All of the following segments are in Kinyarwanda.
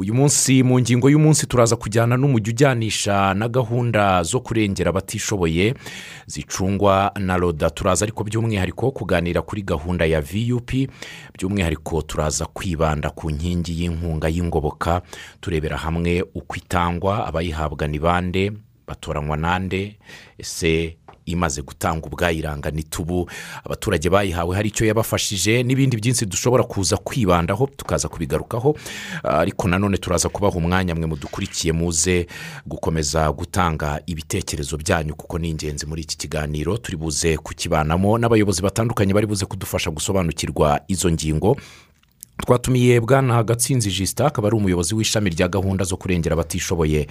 uyu munsi mu ngingo y'umunsi turaza kujyana n'umujyi ujyanisha na gahunda zo kurengera abatishoboye zicungwa na roda. Turaza ariko by'umwihariko kuganira kuri gahunda ya vup by'umwihariko turaza kwibanda ku nkingi y'inkunga y'ingoboka turebera hamwe uko itangwa abayihabwa ni bande batoranywa nande ese imaze gutanga ubwayiranga nitubu abaturage bayihawe hari icyo yabafashije n'ibindi byinshi dushobora kuza kwibandaho tukaza kubigarukaho. Ariko nanone turaza kubaha umwanya mwe mudukurikiye muze gukomeza gutanga ibitekerezo byanyu kuko ni ingenzi muri iki kiganiro. Turi buze kukibanamo n'abayobozi batandukanye bari buze kudufasha gusobanukirwa izo ngingo. Twatumiye bwana gatsinzi jisita akaba ari umuyobozi w'ishami rya gahunda zo kurengera abatishoboye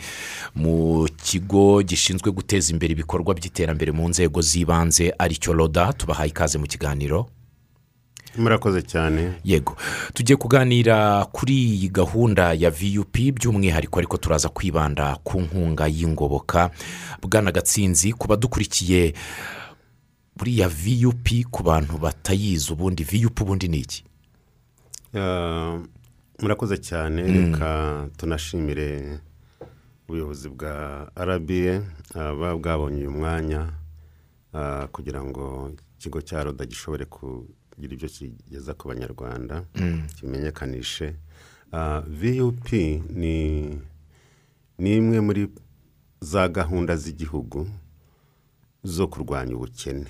mu kigo gishinzwe guteza imbere ibikorwa by'iterambere mu nzego z'ibanze ari cyo roda. Tubahaye ikaze mu kiganiro. Murakoze cyane. Yego. Tugiye kuganira kuri iyi gahunda ya vup by'umwihariko ariko turaza kwibanda ku nkunga y'ingoboka. Bwana gatsinzi ku badukurikiye buriya vup ku bantu batayizi ubundi vup ubundi ni iki? Murakoze cyane. Reka tunashimire ubuyobozi bwa arabiye buba bwabonye uyu mwanya kugira ngo ikigo cya roda gishobore kugira ibyo kigeza ku banyarwanda kimenyekanishe. Vup ni imwe muri za gahunda z'igihugu zo kurwanya ubukene.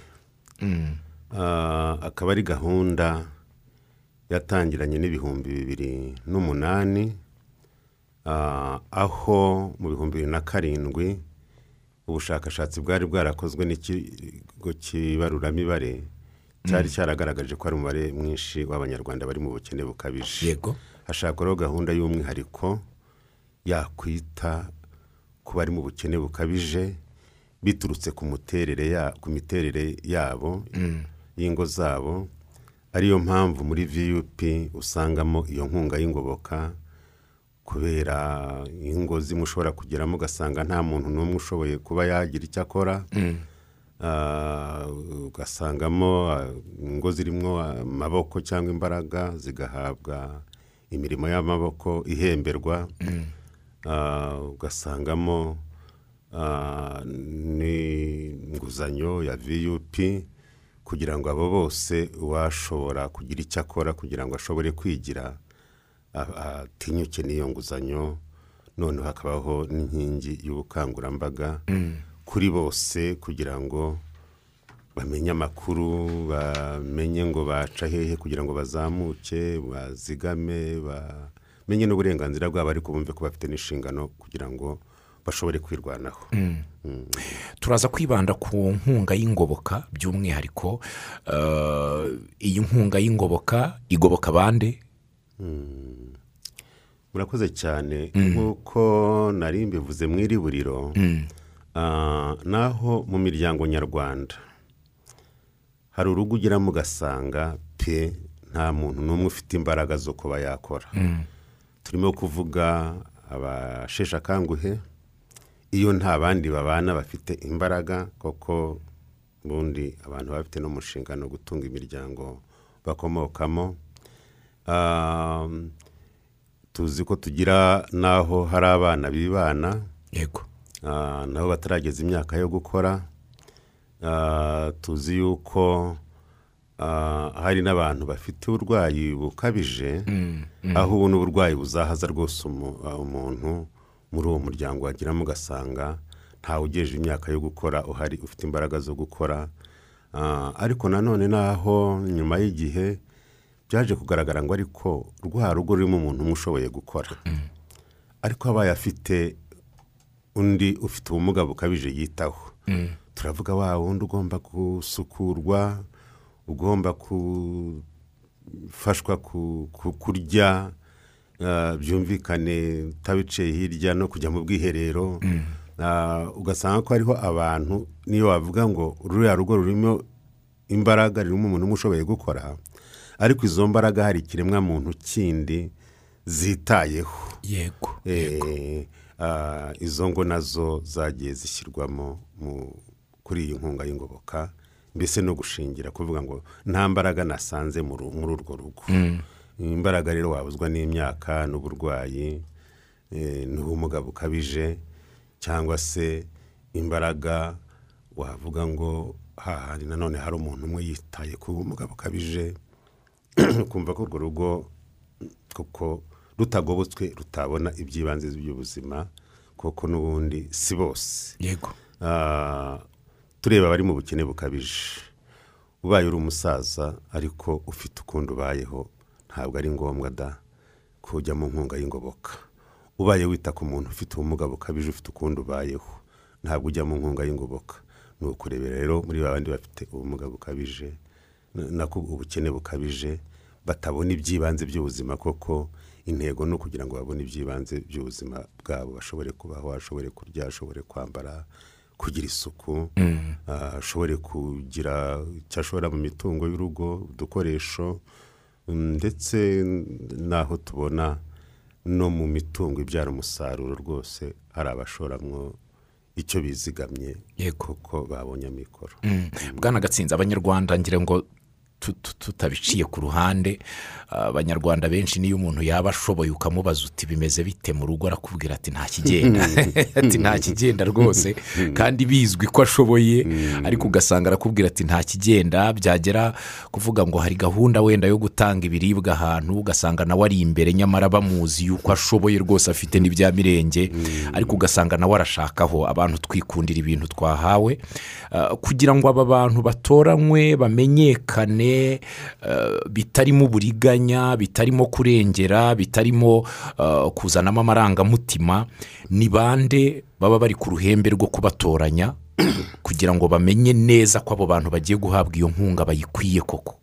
Akaba ari gahunda yatangiranye n'ibihumbi bibiri n'umunani aho mu bihumbi bibiri na karindwi ubushakashatsi bwari bwarakozwe n'ikigo cy'ibaruramibare cyari cyaragaragaje ko ari umubare mwinshi w'abanyarwanda bari mu bukene bukabije. Yego. Hashakwaho gahunda y'umwihariko yakwita ku bari mu bukene bukabije biturutse ku miterere yabo y'ingo zabo ariyo mpamvu muri vup usangamo iyo nkunga y'ingoboka kubera ingo zimwe ushobora kugeramo ugasanga nta muntu n'umwe ushoboye kuba yagira icyo akora. Ugasangamo ingo zirimo amaboko cyangwa imbaraga zigahabwa imirimo y'amaboko ihemberwa. Ugasangamo n'inguzanyo ya vup kugira ngo abo bose uwashobora kugira icyo akora kugira ngo ashobore kwigira atinyuke n'iyo nguzanyo noneho hakabaho n'inkingi y'ubukangurambaga kuri bose kugira ngo bamenye amakuru bamenye ngo baca hehe kugira ngo bazamuke bazigame bamenye n'uburenganzira bwabo ariko bumve ko bafite n'inshingano kugira ngo bashobore kwirwanaho. Turaza kwibanda ku nkunga y'ingoboka by'umwihariko iyi nkunga y'ingoboka igoboka bande murakoze cyane. Nk'uko nari mbivuze mu iri buriro naho mu miryango nyarwanda hari urugo ugeramo ugasanga pe nta muntu n'umwe ufite imbaraga zo kuba yakora. Turimo kuvuga abasheshe akanguhe iyo nta bandi babana bafite imbaraga koko ubundi abantu baba bafite n'umushinga no gutunga imiryango bakomokamo. Tuzi ko tugira n'aho hari abana bibana. Yego. Nabo batarageza imyaka yo gukora. Tuzi yuko hari n'abantu bafite uburwayi bukabije. Aho ubona uburwayi buzahaza rwose umuntu. Muri uwo muryango wagiramo ugasanga ntawe ugejeje imyaka yo gukora uhari ufite imbaraga zo gukora. Ariko nanone naho nyuma y'igihe byaje kugaragara ngo ariko rwa rugo rurimo umuntu umwe ushoboye gukora. Ariko abaye afite undi ufite ubumuga bukabije yitaho. Turavuga wa wundi ugomba gusukurwa ugomba gufashwa kurya byumvikane utabiciye hirya no kujya mu bwiherero ugasanga ko hariho abantu niyo wavuga ngo ruriya rugo rurimo imbaraga ririmo umuntu umwe ushoboye gukora ariko izo mbaraga hari ikiremwamuntu kindi zitayeho. Yego izo ngo na zo zagiye zishyirwamo kuri iyi nkunga y'ingoboka mbese no gushingira kuvuga ngo nta mbaraga nasanze muri urwo rugo. Imbaraga rero wabuzwa n'imyaka n'uburwayi eh, ni ubumuga bukabije cyangwa se imbaraga wavuga ngo hahandi nanone hari umuntu umwe yitaye ku bumuga bukabije kumva ko urwo rugo kuko rutagobotswe rutabona iby'ibanze by'ubuzima kuko n'ubundi si bose. Yego. Ah, tureba abari mu bukene bukabije. Ubaye uri umusaza ariko ufite ukundi ubayeho ntabwo ari ngombwa da kujya mu nkunga y'ingoboka. Ubaye wita ku muntu ufite ubumuga bukabije ufite ukundi ubayeho ntabwo ujya mu nkunga y'ingoboka. Ni ukurebera rero muri ba bandi bafite ubumuga bukabije na- nako ubukene bukabije batabona iby'ibanze by'ubuzima koko. Intego ni ukugira ngo babone iby'ibanze by'ubuzima bwabo. Bashobore kubaho bashobore kurya bashobore kwambara kugira isuku ah, ashobore kugira icyo ashobora mu mitungo y'urugo udukoresho mm, ndetse n'aho tubona no mu mitungo ibyara umusaruro rwose hari abashoramwo icyo bizigamye Yego. kuko babonye amikoro. Bwana gatsinzi abanyarwanda ngira ngo tutabiciye ku ruhande. Abanyarwanda benshi niyo umuntu yaba ashoboye ukamubaza uti bimeze bite mu rugo? Arakubwira ati nta kigenda. Ati nta kigenda rwose. Kandi bizwi ko ashoboye ariko ugasanga arakubwira ati nta kigenda. Byagera kuvuga ngo hari gahunda wenda yo gutanga ibiribwa ahantu. Ugasanga nawe ari imbere nyamara bamuzi yuko ashoboye rwose afite n'ibya mirenge. Ariko ugasanga nawe arashakaho abantu twikundira ibintu twahawe. Ah, kugira ngo aba bantu batoranywe bamenyekane ah, bitarimo uburiganya bitarimo kurengera bitarimo ah, kuzanamo amarangamutima ni bande baba bari ku ruhembe rwo kubatoranya kugira ngo bamenye neza ko abo bantu bagiye guhabwa iyo nkunga bayikwiye koko?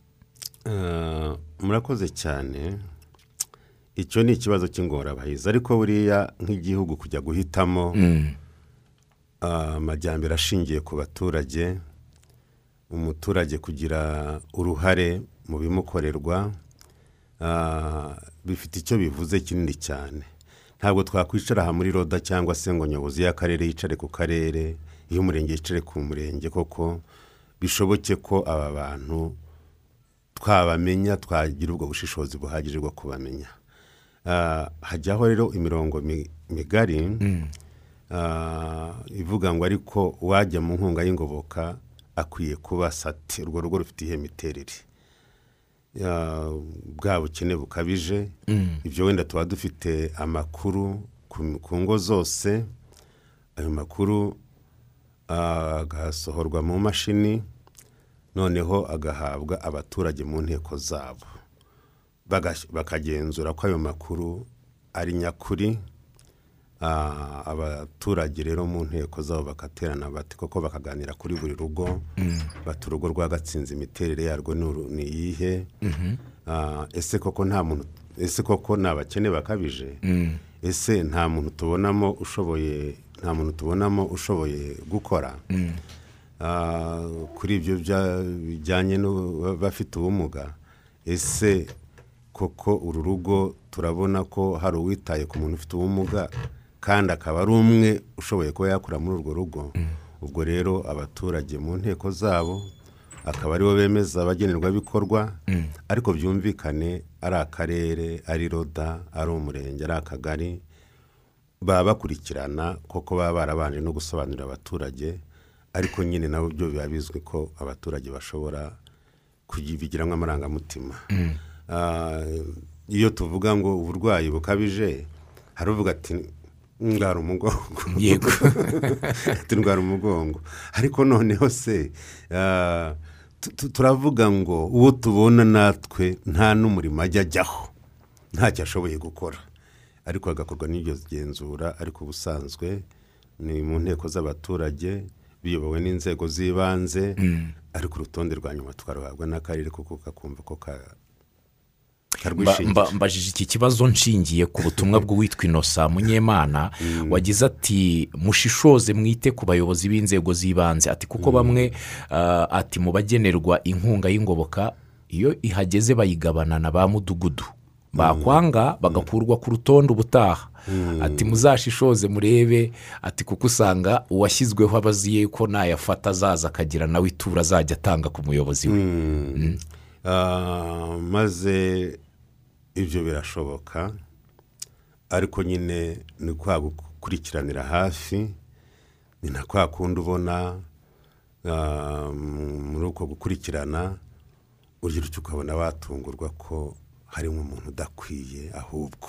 Ah, murakoze cyane. Icyo ni ikibazo cy'ingorabahizi. Ariko buriya nk'igihugu kujya guhitamo ah, amajyambere ashingiye ku baturage umuturage kugira uruhare mu bimukorerwa ah, bifite icyo bivuze kinini cyane. Ntabwo twakwicara aha muri roda cyangwa se ngo nyobozi y'akarere yicare ku karere iy'umurenge yicare ku murenge koko bishoboke ko aba bantu twabamenya twagira ubwo bushishozi buhagije bwo kubamenya. Ah, hajyaho rero imirongo mi- migari ah, ivuga ngo ariko uwajya mu nkunga y'ingoboka akwiye kuba sati urwo rugo rufite iyihe miterere. Bwa bukene bukabije. Ibyo wenda tuba dufite amakuru ku ngo zose ayo makuru agasohorwa mu mashini noneho agahabwa abaturage mu nteko zabo. Bakagenzura ko ayo makuru ari nyakuri abaturage rero mu nteko zabo bagaterana bati koko bakaganira kuri buri rugo? Bati urugo rwa gatsinzi imiterere yarwo ni iyihe? Ah, ese koko nta muntu ese koko ni abakene bakabije? Ese nta muntu tubonamo ushoboye nta muntu tubonamo ushoboye gukora? Ah, kuri ibyo bijyanye n'abafite ubumuga. Ese koko uru rugo turabona ko hari uwitaye ku muntu ufite ubumuga? Kandi akaba ari umwe ushoboye kuba yakura muri urwo rugo. Ubwo rero abaturage mu nteko zabo akaba ari bo bemeza abagenerwabikorwa ariko byumvikane ari akarere ari roda ari umurenge ari akagari baba bakurikirana koko baba barabanje no gusobanurira abaturage ariko nyine nabo byo biba bizwi ko abaturage bashobora kubigiramo amarangamutima Ah, iyo tuvuga ngo uburwayi bukabije hari uvuga ati ndwara umugongo Yego. ati ndwara umugongo ariko noneho se ah, tu- tu- turavuga ngo uwo tubona natwe nta n'umurimo ajya ajyaho ntacyo ashoboye gukora. Ariko hagakorwa n'iryo genzura ariko ubusanzwe ni mu nteko z'abaturage biyobowe n'inzego z'ibanze ariko urutonde rwa nyuma tukaruhabwa n'akarere kuko kakumva ko mbajije iki kibazo nshingiye ku butumwa bw'uwitwa inosa munyemana wagize ati mushishoze mwite ku bayobozi b'inzego z'ibanze. Ati kuko bamwe ah, ati mu bagenerwa inkunga y'ingoboka iyo ihageze bayigabana na ba mudugudu. Bakwanga bagakurwa ku rutonde ubutaha. Ati muzashishoze murebe. Ati kuko usanga uwashyizweho aba azi ko nayafata azaza akagira nawe itura azajya atanga ku muyobozi we. Maze ibyo birashoboka ariko nyine ni kwa gukurikiranira hafi ni na kwa kundi ubona ah, muri uko gukurikirana utyo ukabona watungurwa ko harimo umuntu udakwiye ahubwo.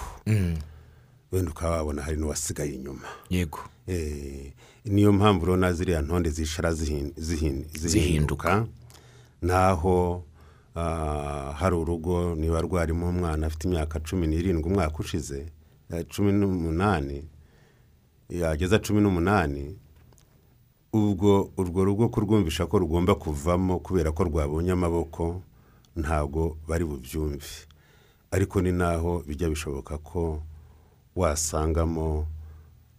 Wenda ukaba wabona hari n'uwasigaye inyuma. Yego. Eh, niyo mpamvu urabona ziriya ntonde zishara zihin- zihin- zihinduka. naho ah, hari urugo niba rwarimo umwana afite imyaka cumi n'irindwi umwaka ushize eh, cumi n'umunani yageza cumi n'umunani ubwo urwo rugo kurwumvisha ko rugomba kuvamo kubera ko rwabonye amaboko ntabwo bari bubyumve. Ariko ni naho bijya bishoboka ko wasangamo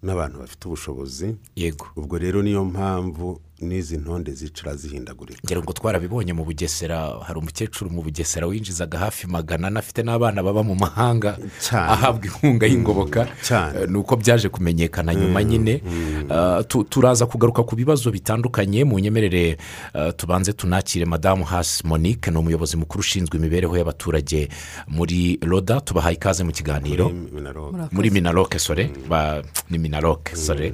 n'abantu bafite ubushobozi. Yego. Ubwo rero niyo mpamvu n'izi ntonde zicara zihindagurika. Ngira ngo twarabibonye mu bugesera hari umukecuru mu bugesera winjizaga hafi magana ane afite n'abana baba mu mahanga ahabwa inkunga y'ingoboka. Cyane. Eh, ni uko byaje kumenyekana nyuma nyine. Eh, tu- turaza kugaruka ku bibazo bitandukanye mu nyemerere eh, tubanze tunakire madamu hasi monique ni umuyobozi mukuru ushinzwe imibereho y'abaturage muri roda. Tubahaye ikaze mu kiganiro. Muri minaroke sore ba- ni minaroke sore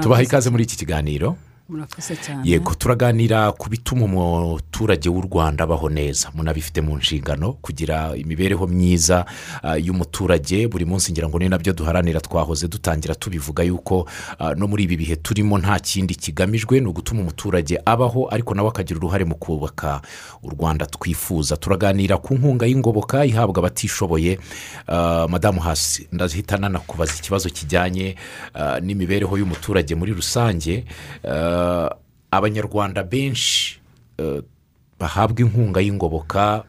tubahaye ikaze muri iki kiganiro. Murakoze cyane. Yego turaganira ku bituma umuturage w'u rwanda abaho neza. Munabifite mu nshingano kugira imibereho myiza ah, y'umuturage. Buri munsi ngira ngo ni na byo duharanira twahoze dutangira tubivuga yuko ah, no muri ibi bihe turimo nta kindi kigamijwe ni ugutuma umuturage abaho ariko nawe akagira uruhare mu kubaka u rwanda twifuza. Turaganira ku nkunga y'ingoboka ihabwa abatishoboye. Ah, madamu hasi ndahita nanakubaza ikibazo kijyanye n'imibereho y'umuturage muri rusange. Abanyarwanda benshi eh, bahabwa inkunga y'ingoboka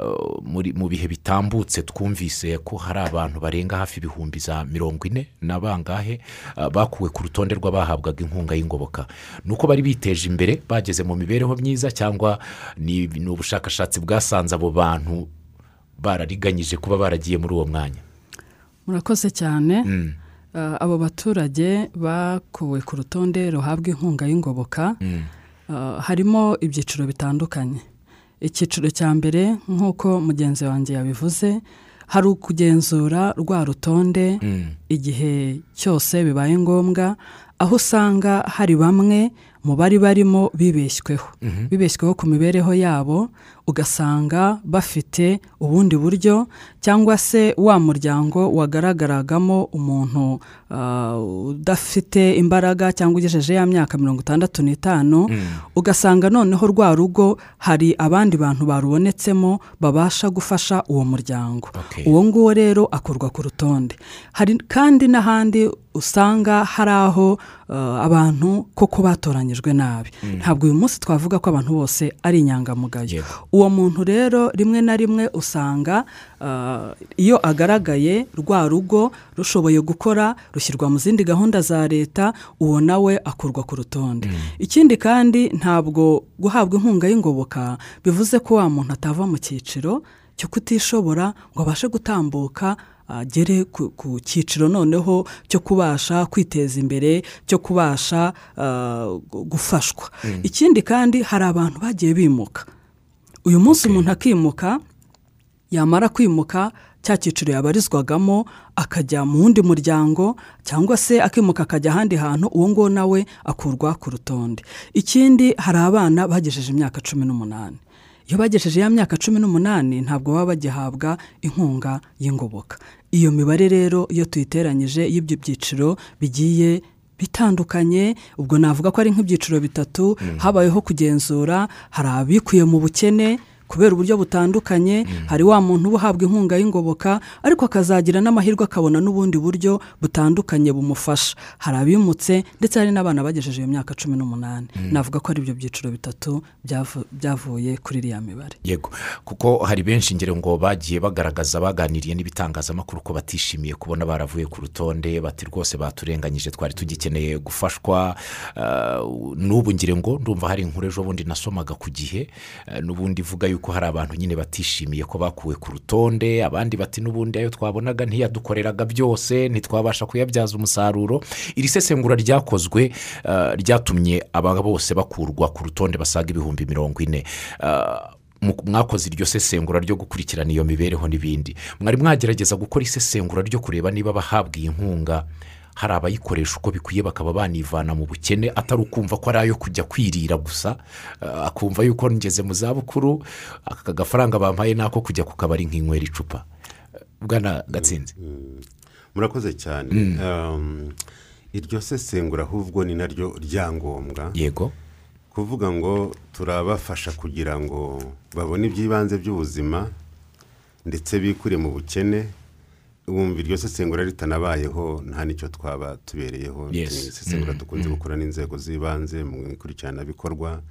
eh, mu bihe bitambutse twumvise ko hari abantu barenga hafi ibihumbi za mirongo ine na bangahe ah, bakuwe ku rutonde rw'abahabwaga inkunga y'ingoboka. Ni uko bari biteje imbere bageze mu mibereho myiza cyangwa ni ubushakashatsi bwasanze abo bantu barariganyije kuba baragiye muri uwo mwanya. Murakoze cyane. Ah, abo baturage bakuwe ku rutonde ruhabwa inkunga y'ingoboka Ah, harimo ibyiciro bitandukanye. Icyiciro cya mbere nk'uko mugenzi wanjye yabivuze hari ukugenzura rwa rutonde igihe cyose bibaye ngombwa aho usanga hari bamwe mu bari barimo bibeshyweho. Bibeshyweho ku mibereho yabo ugasanga bafite ubundi buryo cyangwa se wa muryango wagaragaragamo umuntu ah, udafite imbaraga cyangwa ugejeje ya myaka mirongo itandatu n'itanu ugasanga noneho rwa rugo hari abandi bantu barubonetsemo babasha gufasha uwo muryango. Uwo nguwo rero akurwa ku rutonde. Hari kandi n'ahandi usanga hari aho uh, abantu koko batoranyijwe nabi. Ntabwo uyu munsi twavuga ko abantu bose ari inyangamugayo. Uwo muntu rero rimwe na rimwe usanga uh, iyo agaragaye rwa rugo rushoboye gukora rushyirwa mu zindi gahunda za leta uwo nawe akurwa ku rutonde. Ikindi kandi ntabwo guhabwa inkunga y'ingoboka bivuze ko wa muntu atava mu cyiciro cyo kutishobora ngo abashe gutambuka agere ku ku cyiciro noneho cyo kubasha kwiteza imbere cyo kubasha ah, gu- gufashwa. Ikindi kandi hari abantu bagiye bimuka. Uyu munsi umuntu akimuka yamara kwimuka cya cyiciro yabarizwagamo akajya mu wundi muryango cyangwa se akimuka akajya ahandi hantu uwo nguwo nawe akurwa ku rutonde. Ikindi hari abana bagejeje imyaka cumi n'umunani. Iyo bagejeje ya myaka cumi n'umunani ntabwo baba bagihabwa inkunga y'ingoboka. Iyo mibare rero iyo tuyiteranyije y'ibyo byiciro bigiye bitandukanye ubwo navuga ko ari nk'ibyiciro bitatu habayeho kugenzura hari abikuye mu bukene kubera uburyo butandukanye hari wa muntu uba uhabwa inkunga y'ingoboka ariko akazagira n'amahirwe akabona n'ubundi buryo butandukanye bumufasha. Hari abimutse ndetse hari n'abana bagejeje iyo myaka cumi n'umunani. Navuga ko ari ibyo byiciro bitatu byavu- byavuye kuri iriya mibare. Yego. Kuko hari benshi ngero ngo bagiye bagaragaza baganiriye n'ibitangazamakuru ko batishimiye kubona baravuye ku rutonde bati rwose baturenganyije twari tugikeneye gufashwa. Ah, n'ubu ngire ngo ndumva hari inkuru ejo bundi nasomaga ku gihe ah, n'ubundi ivuga yuko hari abantu nyine batishimiye ko bakuwe ku rutonde abandi bati n'ubundi ayo twabonaga ntiyadukoreraga byose ntitwabasha kuyabyaza umusaruro. Iri sesengura ryakozwe ah, ryatumye aba bose bakurwa ku rutonde basaga ibihumbi mirongo ine. Mu- mwakoze iryo sesengura ryo gukurikirana iyo mibereho n'ibindi. Mwari mwagerageza gukora isesengura ryo kureba niba abahabwa iyi nkunga. Hari abayikoresha uko bikwiye bakaba banivana mu bukene atari ukumva ko ari ayo kujya kwirira gusa. Eh, akumva yuko ngeze mu zabukuru aka gafaranga bampaye ni ako kujya ku kabari nkinywera icupa. Bwana gatsinzi. Murakoze cyane. Um, iryo sesengura ahubwo ni naryo ryangombwa yego. Kuvuga ngo turabafasha kugira ngo babone iby'ibanze by'ubuzima ndetse bikure mu bukene wumva iryo sesengura ritanabayeho nta n'icyo twaba tubereyeho. Ni isesengura dukunze gukora n'inzego z'ibanze mu ikurikiranabikorwa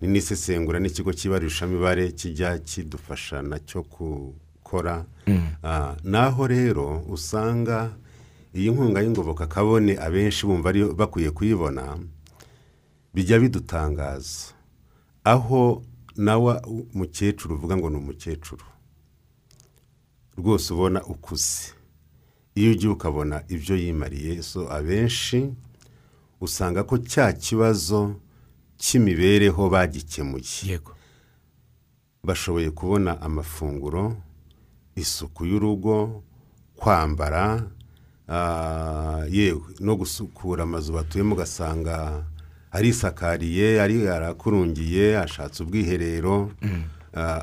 ni n'isesengura n'ikigo cy'ibarurishamibare kijya kidufasha na cyo gukora. Ah, naho rero usanga iyi nkunga y'ingoboka kabone abenshi bumva bakwiye kuyibona bijya bidutangaza. Aho nawe umukecuru uvuga ngo ni umukecuru. Rwose ubona ukuze. Iyo ugiye ukabona ibyo yimariye so abenshi usanga ko cya kibazo cy'imibereho bagikemuye. Yego. Bashoboye kubona amafunguro isuku y'urugo kwambara ah, yewe no gusukura amazu batuyemo ugasanga arisakariye ari arakurungiye ashatse ubwiherero. Ah,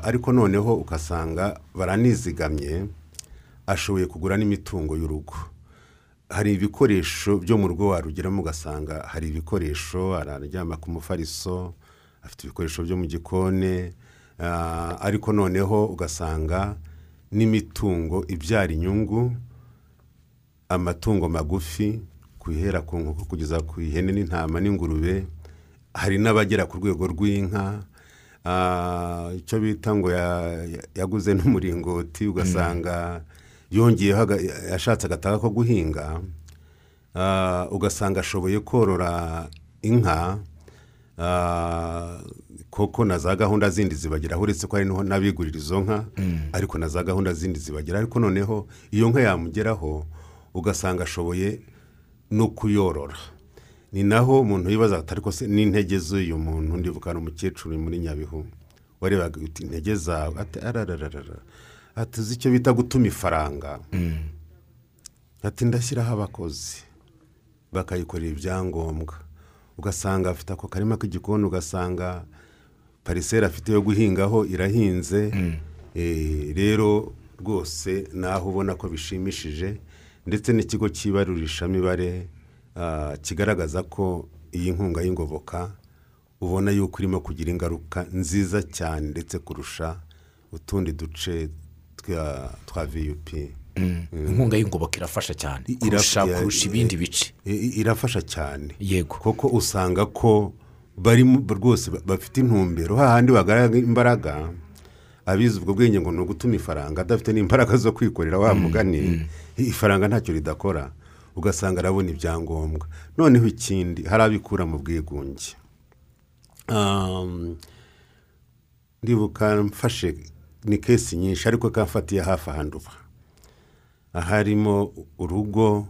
ariko noneho ugasanga baranizigamye ashoboye kugura n'imitungo y'urugo. Hari ibikoresho byo mu rugo warugeramo ugasanga hari ibikoresho araryama ku mufariso afite ibikoresho byo mu gikoni ah, ariko noneho ugasanga n'imitungo ibyara inyungu amatungo magufi guhera ku nkoko kugeza ku ihene n'intama n'ingurube hari n'abagera ku rwego rw'inka ah, icyo bita ngo ya- ya- yaguze n'umuringoti ugasanga yongeyeho yashatse agataka ko guhinga ugasanga ashoboye korora inka koko na za gahunda zindi zibageraho uretse ko hari n'abigurira izo nka ariko na za gahunda zindi zibagera ariko noneho iyo nka yamugeraho ugasanga ashoboye no kuyorora ni naho umuntu yibaza ati ariko se n'intege z'uyu muntu? Ndibuka ni umukecuru muri nyabihu warebaga intege zawe? Ati ararararara. Ati uzi icyo bita gutuma ifaranga? Ati ndashyiraho abakozi. Bakayikorera ibyangombwa. Ugasanga afite ako karima k'igikoni ugasanga pariseri afite yo guhingaho irahinze. Eh, rero rwose naho ubona ko bishimishije ndetse n'ikigo cy'ibarurishamibare kigaragaza ko iyi nkunga y'ingoboka ubona yuko irimo kugira ingaruka nziza cyane ndetse kurusha utundi duce twa viyupi inkunga y'ingoboka irafasha cyane kurusha ibindi bice. irafasha cyane. Yego. Kuko usanga ko barimo rwose ba- bafite intumbero hahandi bagaragara imbaraga abizi ubwo bwenge ngo ni ugutuma ifaranga adafite n'imbaraga zo kwikorera wa mugani ifaranga ntacyo ridakora. Ugasanga arabona ibyangombwa. Noneho ikindi hari abikura mu bwigunge. Um, ndibuka mfashe ni kesi nyinshi ariko kamfatiye hafi ahantu uva harimo urugo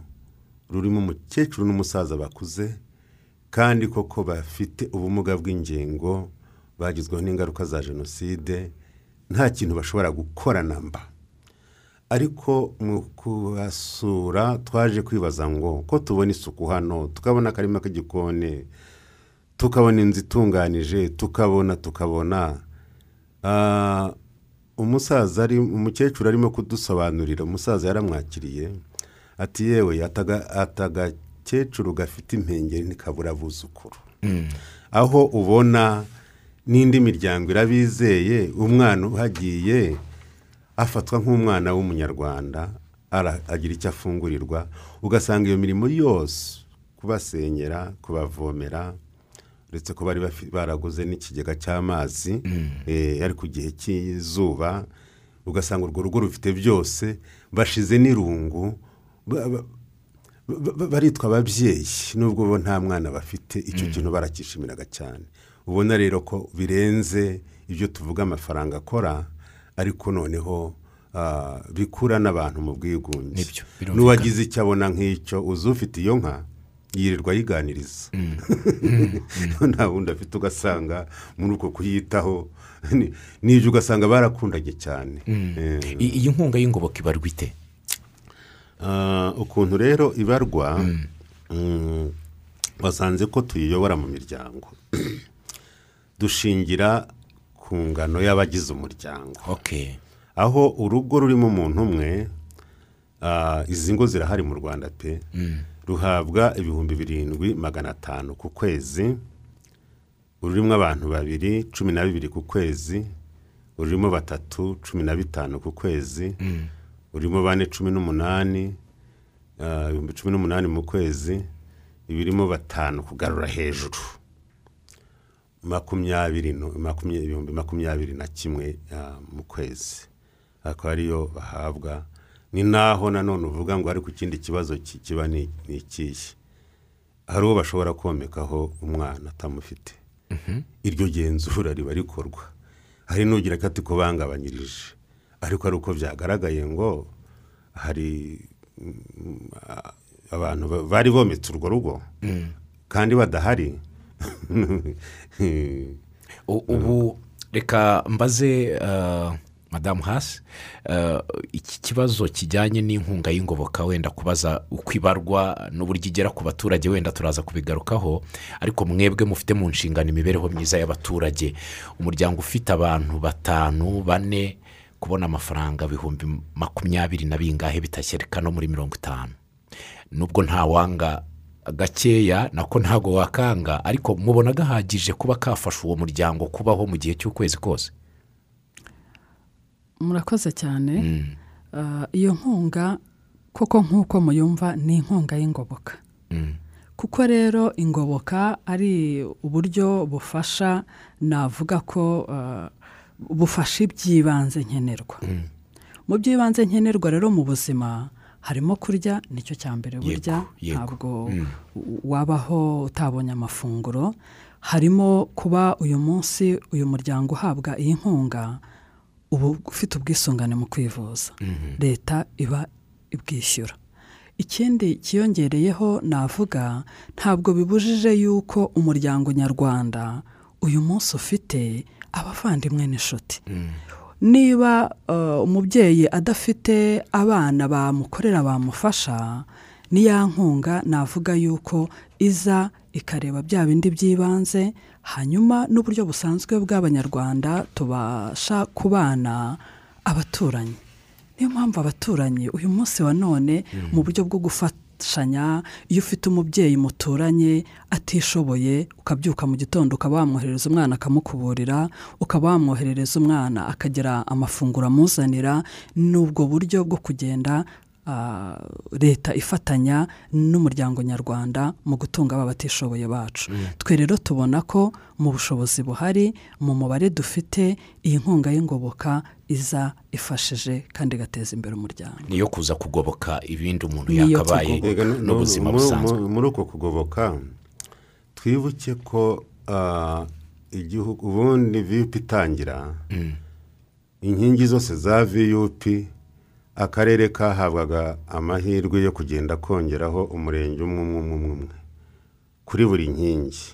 rurimo umukecuru n'umusaza bakuze kandi koko bafite ubumuga bw'ingingo bagizweho n'ingaruka za jenoside nta kintu bashobora gukora namba ariko mu kubasura twaje kwibaza ngo ko tubona isuku hano tukabona akarima k'igikoni tukabona inzu itunganije tukabona tukabona Ah, umusaza ari umukecuru arimo kudusobanurira umusaza yaramwakiriye ati yewe ataga- atagakecuru gafite impengeri ntikabura abuzukuru. Aho ubona n'indi miryango irabizeye umwana uhagiye afatwa nk'umwana w'umunyarwanda agira icyo afungurirwa ugasanga iyo mirimo yose kubasenyera kubavomera uretse ko bari baraguze n'ikigega cy'amazi eh, ari ku gihe cy'izuba ugasanga urwo rugo rufite byose bashize n'irungu ba- ba- ba- baritwa ababyeyi nubwo bo nta mwana bafite icyo kintu barakishimiraga cyane. Ubona rero ko birenze ibyo tuvuga amafaranga akora ariko noneho ah, bikura n'abantu mu bwigunge. N'uwagize icyo abona nk'icyo uzi ufite iyo nka yirirwa yiganiriza nta wundi afite ugasanga muri uko kuyitaho. Ni- n'ibyo ugasanga barakundanye cyane. Eh, iyi nkunga y'ingoboka ibarwa ite? Ah, ukuntu rero ibarwa mm, wasanze ko tuyiyobora mu miryango. Dushingira ku ngano y'abagize umuryango. Aho urugo rurimo umuntu umwe izi ngo zirahari mu rwanda pe ruhabwa ibihumbi birindwi magana atanu ku kwezi ururimo abantu babiri cumi na bibiri ku kwezi ururimo batatu cumi na bitanu ku kwezi urimo bane cumi n'umunani ibihumbi cumi n'umunani mu kwezi ibirimo batanu kugarura hejuru. Makumyabiri ibihumbi makumyabiri na kimwe mu kwezi. Akaba ariyo bahabwa. Ni naho nanone uvuga ngo ariko ikindi kibazo ki- kiba ni ikihe? Hari uwo bashobora komekaho umwana atamufite. Iryo genzura riba rikorwa. Hari n'ugira ko ati ko bangabanyirije ariko ari uko byagaragaye ngo hari mm, abantu ba- bari bometse urwo rugo. Kandi badahari. Ubu reka mbaze eh, madamu hasi eh, iki kibazo kijyanye n'inkunga y'ingoboka wenda kubaza uko ibarwa n'uburyo igera ku baturage wenda turaza kubigarukaho ariko mwebwe mufite mu nshingano imibereho myiza y'abaturage. Umuryango ufite abantu batanu bane kubona amafaranga ibihumbi makumyabiri na bingahe bitashyirika no muri mirongo itanu. Nubwo nta wanga gakeya nako ntabwo wakanga ariko mubona gahagije kuba kafasha uwo muryango kubaho mu gihe cy'ukwezi kose. Murakoze cyane. Ah, iyo nkunga koko nk'uko muyumva ni inkunga y'ingoboka. Kuko rero ingoboka ari uburyo bufasha navuga ko ah, bufasha iby'ibanze nkenerwa. Mu by'ibanze nkenerwa rero mu buzima harimo kurya ni cyo cya mbere burya ntabwo wabaho utabonye amafunguro. Harimo kuba uyu munsi uyu muryango uhabwa iyi nkunga uba ufite ubwisungane mu kwivuza. Leta iba ibwishyura. Ikindi kiyongereyeho navuga ntabwo bibujije yuko umuryango nyarwanda uyu munsi ufite abavandimwe n'inshuti. Niba eh, umubyeyi adafite abana bamukorera bamufasha ni ya nkunga navuga yuko iza ikareba bya bindi by'ibanze hanyuma n'uburyo busanzwe bw'abanyarwanda tubasha kubana abaturanyi. Niyo mpamvu abaturanyi uyu munsi wa none mu buryo bwo gufashanya iyo ufite umubyeyi muturanye atishoboye ukabyuka mu gitondo ukaba wamwoherereza umwana akamukuburira ukaba wamwoherereza umwana akagira amafunguro amuzanira ni ubwo buryo bwo kugenda leta ifatanya n'umuryango nyarwanda mu gutunga aba batishoboye bacu. Twe rero tubona ko mu bushobozi buhari mu mubare dufite iyi nkunga y'ingoboka iza ifashije kandi igateza imbere umuryango. Niyo kuza kugoboka ibindi umuntu yakabaye n'ubuzima busanzwe. mu- muri uko kugoboka twibuke ko igihugu ubundi viyupi itangira inkingi zose za viyupi akarere kahabwaga amahirwe yo kugenda kongeraho umurenge umwe umwe umwe kuri buri nkingi.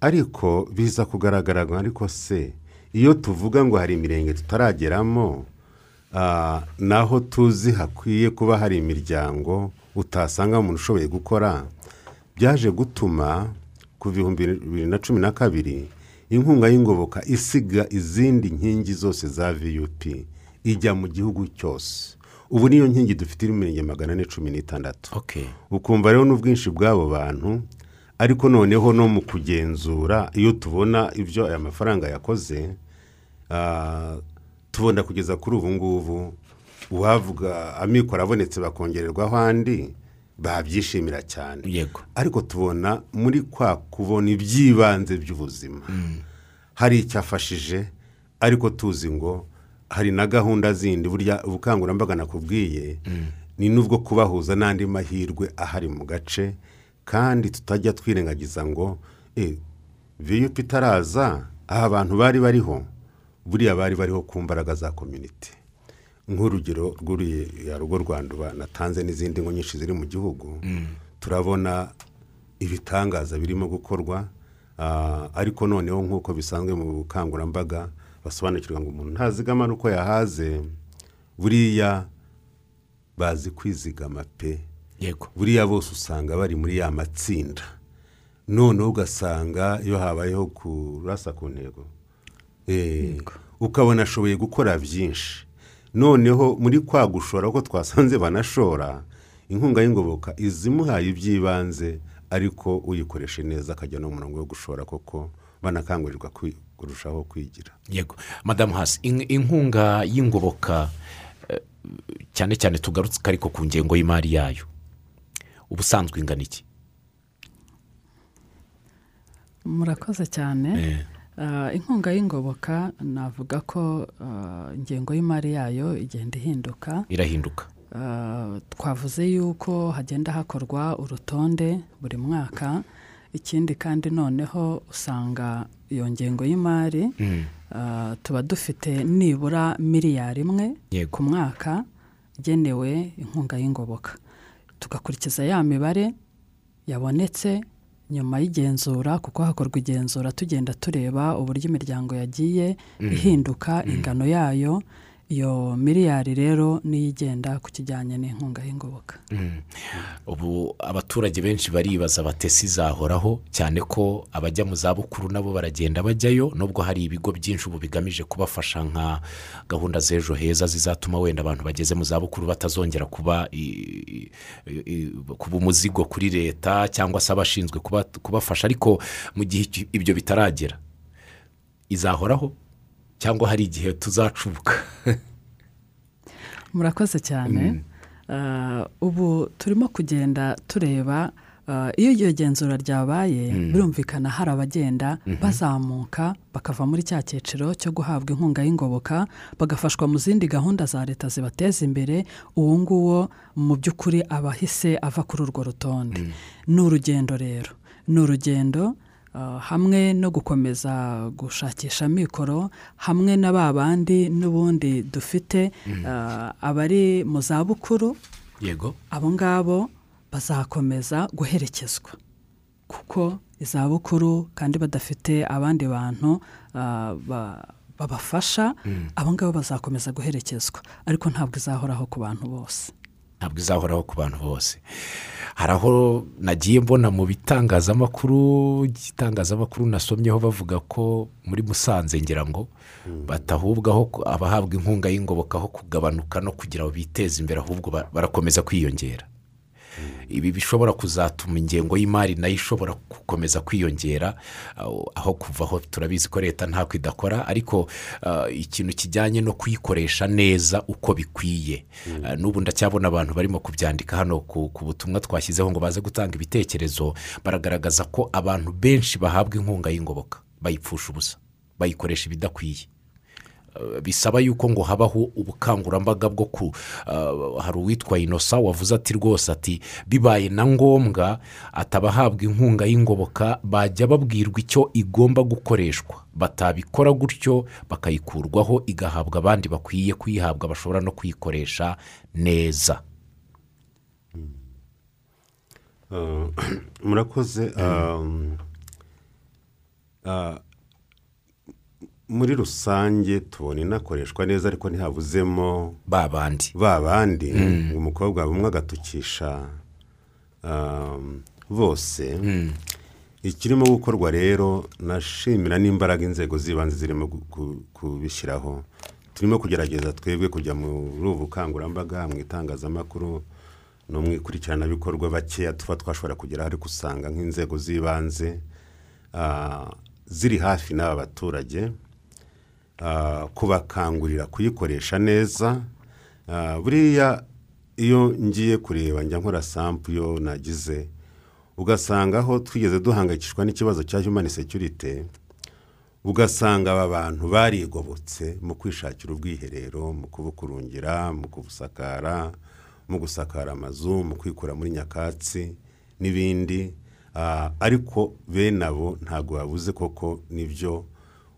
Ariko biza kugaragara ariko se iyo tuvuga ngo hari imirenge tutarageramo ah, naho tuzi hakwiye kuba hari imiryango utasanga umuntu ushoboye gukora byaje gutuma ku bihumbi bibiri na cumi na kabiri inkunga y'ingoboka isiga izindi nkingi zose za viyupi ijya mu gihugu cyose. Ubu niyo nkingi dufite imirenge magana ane cumi n'itandatu. Ukumva rero n'ubwinshi bw'abo bantu ariko noneho no mu kugenzura iyo tubona ibyo aya mafaranga yakoze ah, tubona kugeza kuri ubu ngubu uwavuga amikoro abonetse bakongererwaho andi babyishimira cyane. Yego. Ariko tubona muri kwa kubona iby'ibanze by'ubuzima. Hari icyo afashije ariko tuzi ngo hari na gahunda zindi burya ubukangurambaga nakubwiye ni n'ubwo kubahuza n'andi mahirwe ahari mu gace kandi tutajya twirengagiza ngo e viyupi itaraza aha abantu bari bariho buriya bari bariho ku mbaraga za komyuniti nk'urugero rw'uriya rugo rwanduba natanze n'izindi ngo nyinshi ziri mu gihugu turabona ibitangaza birimo gukorwa ah, ariko noneho nk'uko bisanzwe mu bukangurambaga basobanukirwa ngo umuntu ntazigama ari uko yahaze buriya bazi kwizigama pe. Yego. Buriya bose usanga bari muri ya matsinda. Noneho ugasanga iyo habayeho kurasa ku ntego Eh, ukabona ashoboye gukora byinshi. Noneho muri kwa gushora ko twasanze banashora inkunga y'ingoboka izimuhaye iby'ibanze ariko uyikoreshe neza akajya no mu murongo wo gushora koko. Banakangurirwa kurushaho kwigira. Yego. Madamu hasi in- inkunga y'ingoboka eh, cyane cyane tugarutse ariko ku ngengo y'imari yayo ubusanzwe ingana iki? Murakoze cyane. Eh. Ah, inkunga y'ingoboka navuga ko ingengo y'imari yayo igenda ihinduka. Irahinduka. Ah, twavuze yuko hagenda hakorwa urutonde buri mwaka. Ikindi kandi noneho usanga iyo ngengo y'imari Mm. ah, tuba dufite nibura miliyari imwe ku mwaka igenewe inkunga y'ingoboka. Tugakurikiza ya mibare yabonetse nyuma y'igenzura kuko hakorwa igenzura tugenda tureba uburyo imiryango yagiye ihinduka ingano yayo iyo miliyari rero niyo igenda ku kijyanye n'inkunga y'ingoboka. Mm. ubu abaturage benshi baribaza batesi izahoraho cyane ko abajya mu zabukuru nabo baragenda bajyayo nubwo hari ibigo byinshi ubu bigamije kubafasha nka gahunda z'ejo heza zizatuma wenda abantu bageze mu zabukuru batazongera kuba kuba umuzigo kuri leta cyangwa se abashinzwe kuba- kubafasha. Ariko mu gihe ibyo bitaragera izahoraho? Cyangwa hari igihe tuzacubuka. Murakoze cyane. Ah, ubu turimo kugenda tureba ah, iyo iryo genzura ryabaye birumvikana hari abagenda bazamuka bakava muri cya cyiciro cyo guhabwa inkunga y'ingoboka bagafashwa mu zindi gahunda za leta zibateza imbere uwo nguwo mu by'ukuri aba ahise ava kuri urwo rutonde. Ni urugendo rero. Ni urugendo hamwe no gukomeza gushakisha mikoro hamwe na ba bandi n'ubundi dufite ah, abari mu zabukuru yego. abo ngabo bazakomeza guherekezwa. Kuko izabukuru kandi badafite abandi bantu ba- babafasha abo ngabo bazakomeza guherekezwa. Ariko ntabwo izahoraho ku bantu bose. Ntabwo izahoraho ku bantu bose. Hari aho nagiye mbona mu bitangazamakuru igitangazamakuru nasomyeho bavuga ko muri musanze ngira ngo batahubwaho abahabwa inkunga y'ingoboka aho kugabanuka no kugira ngo biteze imbere ahubwo ba- barakomeza kwiyongera. Ibi bishobora kuzatuma ingengo y'imari na yo ishobora gukomeza kwiyongera aho- aho kuvaho turabizi ko leta ntako idakora ariko ah, ikintu kijyanye no kuyikoresha neza uko bikwiye. Ah, n'ubu ndacyabona abantu barimo kubyandika hano ku butumwa twashyizeho ngo baze gutanga ibitekerezo baragaragaza ko abantu benshi bahabwa inkunga y'ingoboka bayipfusha ubusa bayikoresha ibidakwiye. Bisaba yuko ngo habaho ubukangurambaga bwo ku uh, hari uwitwa inosa wavuze ati rwose ati bibaye na ngombwa atabahabwa inkunga y'ingoboka bajya babwirwa icyo igomba gukoreshwa. Batabikora gutyo bakayikurwaho igahabwa abandi bakwiye kuyihabwa bashobora no kuyikoresha neza. Ah, murakoze um, ah, muri rusange tubona inakoreshwa neza ariko ntihabuzemo ba bandi. Ba bandi. Umukobwa umwe agatukisha um, bose. Ikirimo gukorwa rero nashimira n'imbaraga inzego z'ibanze zirimo kubishyiraho. Turimo kugerageza twebwe kujya muri ubu bukangurambaga mu itangazamakuru no mu ikurikiranabikorwa bakeya tuba twashobora kugeraho ariko usanga nk'inzego z'ibanze ah, ziri hafi n'aba baturage. Kubakangurira kuyikoresha neza. buriya iyo ngiye kureba njya nkora sampu yo nagize ugasanga aho twigeze duhangayikishwa n'ikibazo cya humani security ugasanga aba bantu barigobotse mu kwishakira ubwiherero mu kubukurungira mu kubusakara mu gusakara amazu mu kwikura muri nyakatsi n'ibindi. Ah, ariko bene abo ntabwo babuze koko ni byo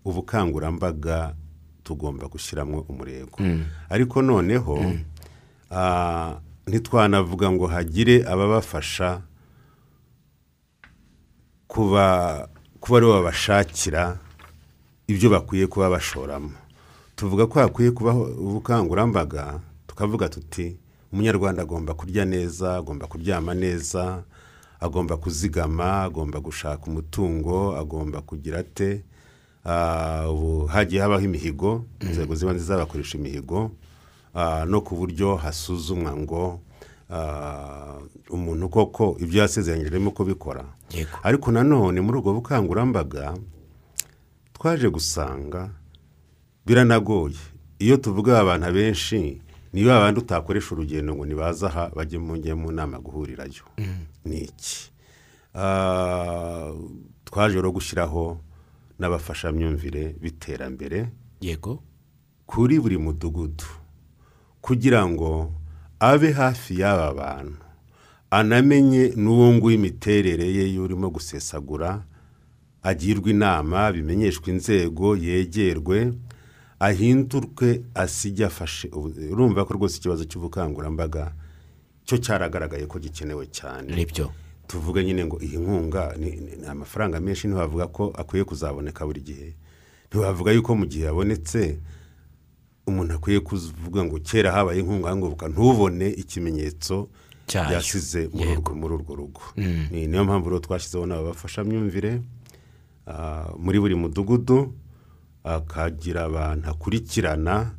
ubukangurambaga tugomba gushyiramo umurego. Ariko noneho ah, ntitwanavuga ngo hagire ababafasha kuba kuba ari bo babashakira ibyo bakwiye kuba bashoramo. Tuvuga ko hakwiye kubaho ubukangurambaga tukavuga tuti umunyarwanda agomba kurya neza agomba kuryama neza agomba kuzigama agomba gushaka umutungo agomba kugira ate ubu hagiye habaho imihigo inzego z'ibanze zabakoresha imihigo ah, no ku buryo hasuzumwa ngo ah, umuntu koko ibyo yasezeranyije arimo kubikora ariko nanone muri ubwo bukangurambaga twaje gusanga biranagoye. Iyo tuvuga abantu benshi niyo abandi utakoresha urugendo ngo nibaze aha bajye mu nama guhurirayo ni iki? Ah, twaje rero gushyiraho n'abafashamyumvire b'iterambere yego. kuri buri mudugudu. Kugira ngo abe hafi y'aba bantu anamenye n'uwo nguwo imiterere ye y'urimo gusesagura agirwe inama bimenyeshwe inzego yegerwe ahindurwe asijya afashe urumva ko rwose ikibazo cy'ubukangurambaga cyo cyaragaragaye ko gikenewe cyane. Nibyo. Tuvuga nyine ngo iyi nkunga ni amafaranga menshi ntiwavuga ko akwiye kuzaboneka buri gihe. Ntiwavuga yuko mu gihe yabonetse umuntu akwiye kuvuga ngo kera habaye inkunga ngoboka ntubone ikimenyetso Cyayo. yasize muri urwo- rugo. Ni niyo mpamvu rero twashyizeho n'abafashamyumvire ah, muri buri mudugudu akagira abantu akurikirana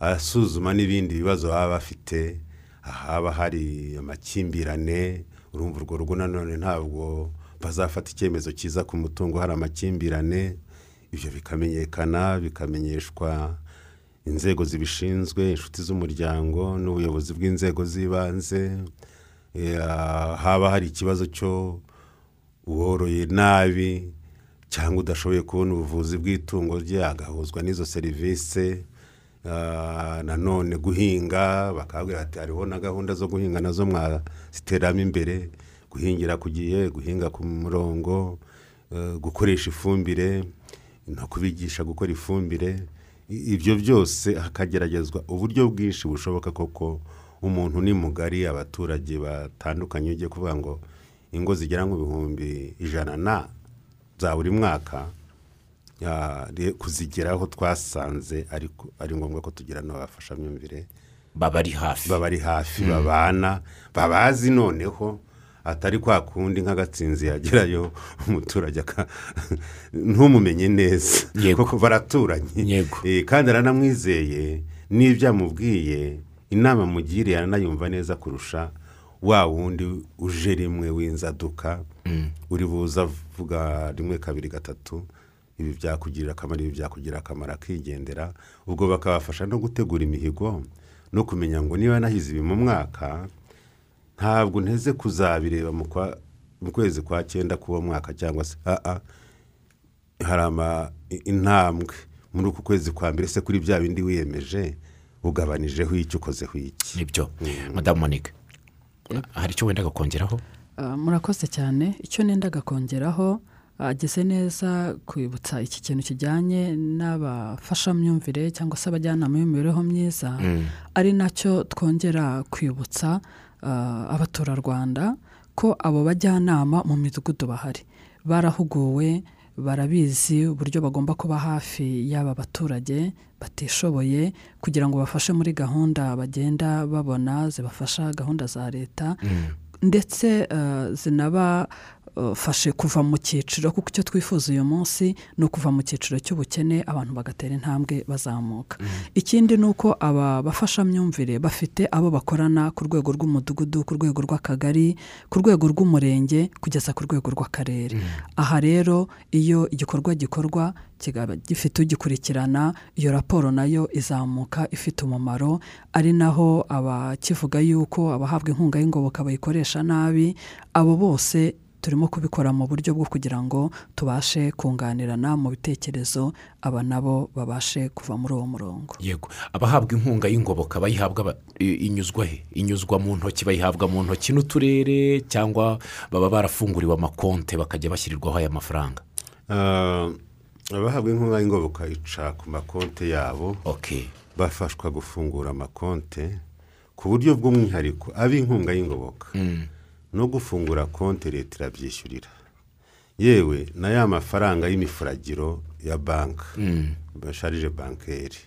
asuzuma n'ibindi bibazo baba bafite haba hari amakimbirane urumva urwo rugo nanone ntabwo bazafata icyemezo cyiza ku mutungo hari amakimbirane ibyo bikamenyekana bikamenyeshwa inzego zibishinzwe inshuti z'umuryango n'ubuyobozi bw'inzego z'ibanze. Eh, haba hari ikibazo cyo uworoye nabi cyangwa udashoboye kubona ubuvuzi bw'itungo rye agahuzwa n'izo serivisi Ah, nanone guhinga bakabwira ati hariho na gahunda zo guhinga na zo mwaziteramo imbere guhingira ku gihe guhinga ku murongo eh, gukoresha ifumbire no kubigisha gukora ifumbire. Ibyo byose hakageragezwa uburyo bwinshi bushoboka koko umuntu ni mugari abaturage batandukanye ugiye kuvuga ngo ingo zigera mu bihumbi ijana na za buri mwaka re- kuzigeraho twasanze ariko ari ngombwa ko tugira n'abafashamyumvire baba ari hafi. Baba ari hafi babana babazi noneho atari kwa kundi nk'agatsinzi yagerayo umuturage ntumumenye neza. Yego. kuko baraturanye Yego. Eh, kandi aranamwizeye n'ibyo amubwiye inama mugiriye aranayumva neza kurusha wa wundi uje rimwe w'inzaduka uri buze avuga rimwe kabiri gatatu ibi byakugirira akamaro ibi byakugirira akamaro akigendera ubwo bakabafasha no gutegura imihigo. No kumenya ngo niba nahize ibi mu mwaka ntabwo nteze kuzabireba mu kwa- mu kwezi kwa cyenda k'uwo mwaka cyangwa se aa hari ama intambwe. Muri uku kwezi kwa mbere se kuri bya bindi wiyemeje ugabanijeho icyo ukozeho iki? Nibyo. Madamu monique hari icyo wendaga kongeraho Ah, murakoze cyane. Icyo nendaga kongeraho ageze neza kwibutsa iki kintu kijyanye n'abafashamyumvire cyangwa se abajyanama b'imibereho myiza ari na cyo twongera kwibutsa ah, abaturarwanda ko abo bajyanama mu midugudu bahari. Barahuguwe barabizi uburyo bagomba kuba hafi y'aba baturage batishoboye kugira ngo bafashe muri gahunda bagenda babona zibafasha gahunda za leta. Ndetse eh, zinabafashe kuva mu cyiciro kuko icyo twifuza uyu munsi ni ukuva mu cyiciro cy'ubukene abantu bagatera intambwe bazamuka. Ikindi ni uko aba bafashamyumvire bafite abo bakorana ku rwego rw'umudugudu ku rwego rw'akagari ku rwego rw'umurenge kugeza ku rwego rw'akarere. Aha rero iyo igikorwa gikorwa kikaba gifite ugikurikirana iyo raporo na yo izamuka ifite umumaro ari naho abakivuga yuko abahabwa inkunga y'ingoboka bayikoresha nabi abo bose turimo kubikora mu buryo bwo kugira ngo tubashe kunganirana mu bitekerezo aba nabo babashe kuva muri uwo murongo. Yego. Abahabwa inkunga y'ingoboka bayihabwa inyuzwa he? Inyuzwa mu ntoki bayihabwa mu ntoki n'uturere cyangwa baba barafunguriwe amakonte bakajya bashyirirwaho aya mafaranga? Ah, abahabwa inkunga y'ingoboka ica ku makonte yabo. Bafashwa gufungura amakonte ku buryo bw'umwihariko ab'inkunga y'ingoboka. No gufungura konti leta irabyishyurira. Yewe na ya mafaranga y'imifuragiro ya banki basharije bankeri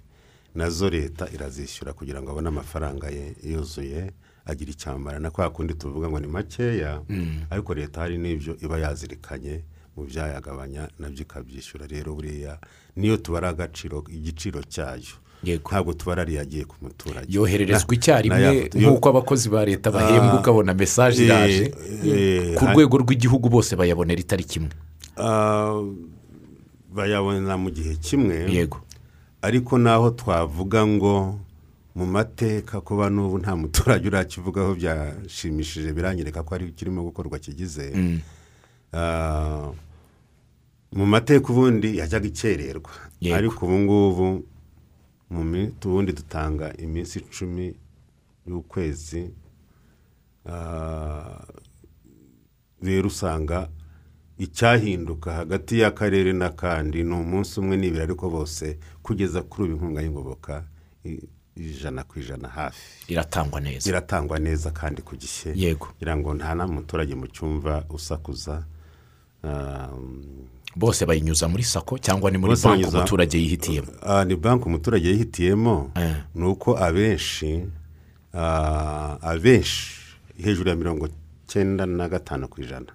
na zo leta irazishyura kugira ngo abone amafaranga ye yuzuye agira icyambara na kwa kundi tuvuga ngo ni makeya ariko leta hari n'ibyo iba yazirikanye mu byayagabanya na byo ikabyishyura. Rero buriya niyo tubara agaciro igiciro cyayo. Ntabwo tubara ariyo yagiye ku muturage. Yohererezwa icyarimwe nk'uko abakozi ba leta bahembwa ukabona mesaje Eh, iraje. eh, ku rwego rw'igihugu bose bayabonera itari kimwe Ah, bayabona mu gihe kimwe. Yego. Ariko naho twavuga ngo mu mateka kuba n'ubu nta muturage urakivugaho byashimishije biranyereka ko ari kirimo gukorwa kigize. Ah, mu mateka ubundi yajyaga ikererwa. Ariko ubu ngubu ubundi dutanga iminsi icumi y'ukwezi rero usanga icyahinduka hagati y'akarere n'akandi ni umunsi umwe n'ibiri ariko bose kugeza kuri ubu inkunga y'ingoboka ijana ku ijana hafi. Iratangwa neza. Iratangwa neza kandi ku gihe. Yego. kugira ngo nta muturage mu cyumva usakuza bose bayinyuza muri sako cyangwa ni muri banki umuturage yihitiyemo? Ah, ni banki umuturage yihitiyemo. Eh. ni uko abenshi ah, abenshi hejuru ya mirongo cyenda na gatanu ku ijana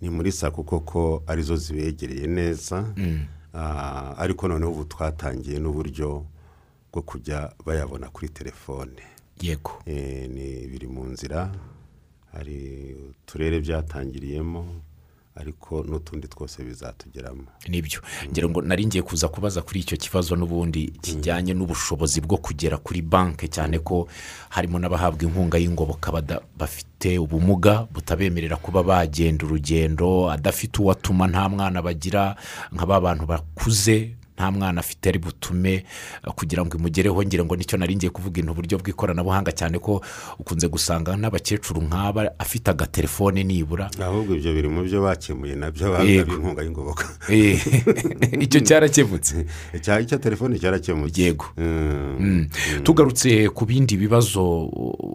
ni muri sako koko ari zo zibegereye neza. Ah, ariko noneho ubu twatangiye n'uburyo bwo kujya bayabona kuri telefone. Yego. Eh, ni biri mu nzira hari uturere byatangiriyemo ariko n'utundi twose bizatugeramo. Nibyo. Ngira ngo nari ngiye kuza kubaza kuri icyo kibazo n'ubundi kijyanye n'ubushobozi bwo kugera kuri banki cyane ko harimo n'abahabwa inkunga y'ingoboka bafite ubumuga butabemerera kuba bagenda urugendo adafite uwo atuma nta mwana bagira nka ba bantu bakuze nta mwana afite ari butume uh, kugira ngo imugereho ngira ngo ni cyo nari ngiye kuvuga intu uburyo bw'ikoranabuhanga cyane ko ukunze gusanga n'abakecuru nk'aba afite agatelefone nibura. Ahubwo ibyo biri mu byo bakemuye na byo bahabwa inkunga y'ingoboka. Eh, icyo cyarakemutse. Icya telefone cyarakemutse. Yego. Mm. tugarutse ku bindi bibazo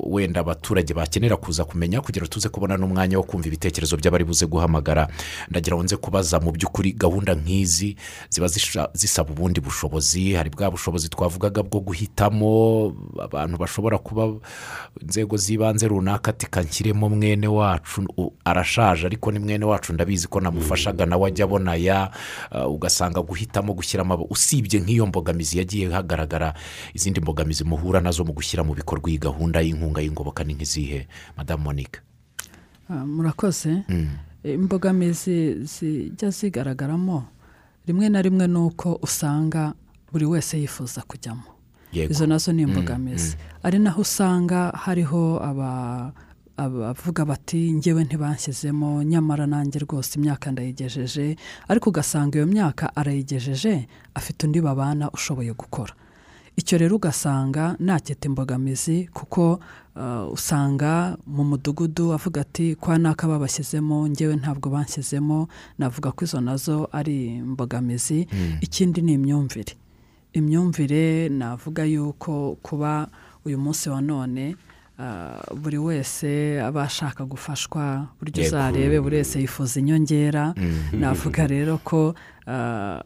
wenda abaturage bakenera kuza kumenya kugira tuze kubona n'umwanya wo kumva ibitekerezo by'abari buze guhamagara. Ndagira ngo nze kubaza mu by'ukuri gahunda nk'izi ziba zisha- zisaba ubundi bushobozi hari bwa bushobozi twavugaga bwo guhitamo abantu bashobora kuba inzego z'ibanze runaka ati kanshyiremo mwene wacu. Arashaje ariko ni mwene wacu ndabizi ko namufashaga nawe ajya abona ya uh, ugasanga guhitamo gushyiramo abo usibye nk'iyo mbogamizi yagiye hagaragara izindi mbogamizi muhura na zo mu gushyira mu bikorwa iyi gahunda y'inkunga y'ingoboka ni nk'izihe? Madamu monique. Ah, murakoze. Imbogamizi zijya zigaragaramo rimwe na rimwe ni uko usanga buri wese yifuza kujyamo. Izo na zo ni imbogamizi. ari naho usanga hariho aba- abavuga bati ngewe ntibanshyizemo nyamara nanjye rwose imyaka ndayigejeje. Ariko ugasanga iyo myaka arayigejeje afite undi babana ushoboye gukora. Icyo rero ugasanga ntakita imbogamizi kuko uh, usanga mu mudugudu avuga ati kwa naka babashyizemo ngewe ntabwo banshyizemo. Navuga ko izo na zo ari imbogamizi. Ikindi ni imyumvire. Imyumvire navuga yuko kuba uyu munsi wa none uh, buri wese aba ashaka gufashwa buryo uzarebe buri wese yifuza inyongera. Navuga rero ko uh,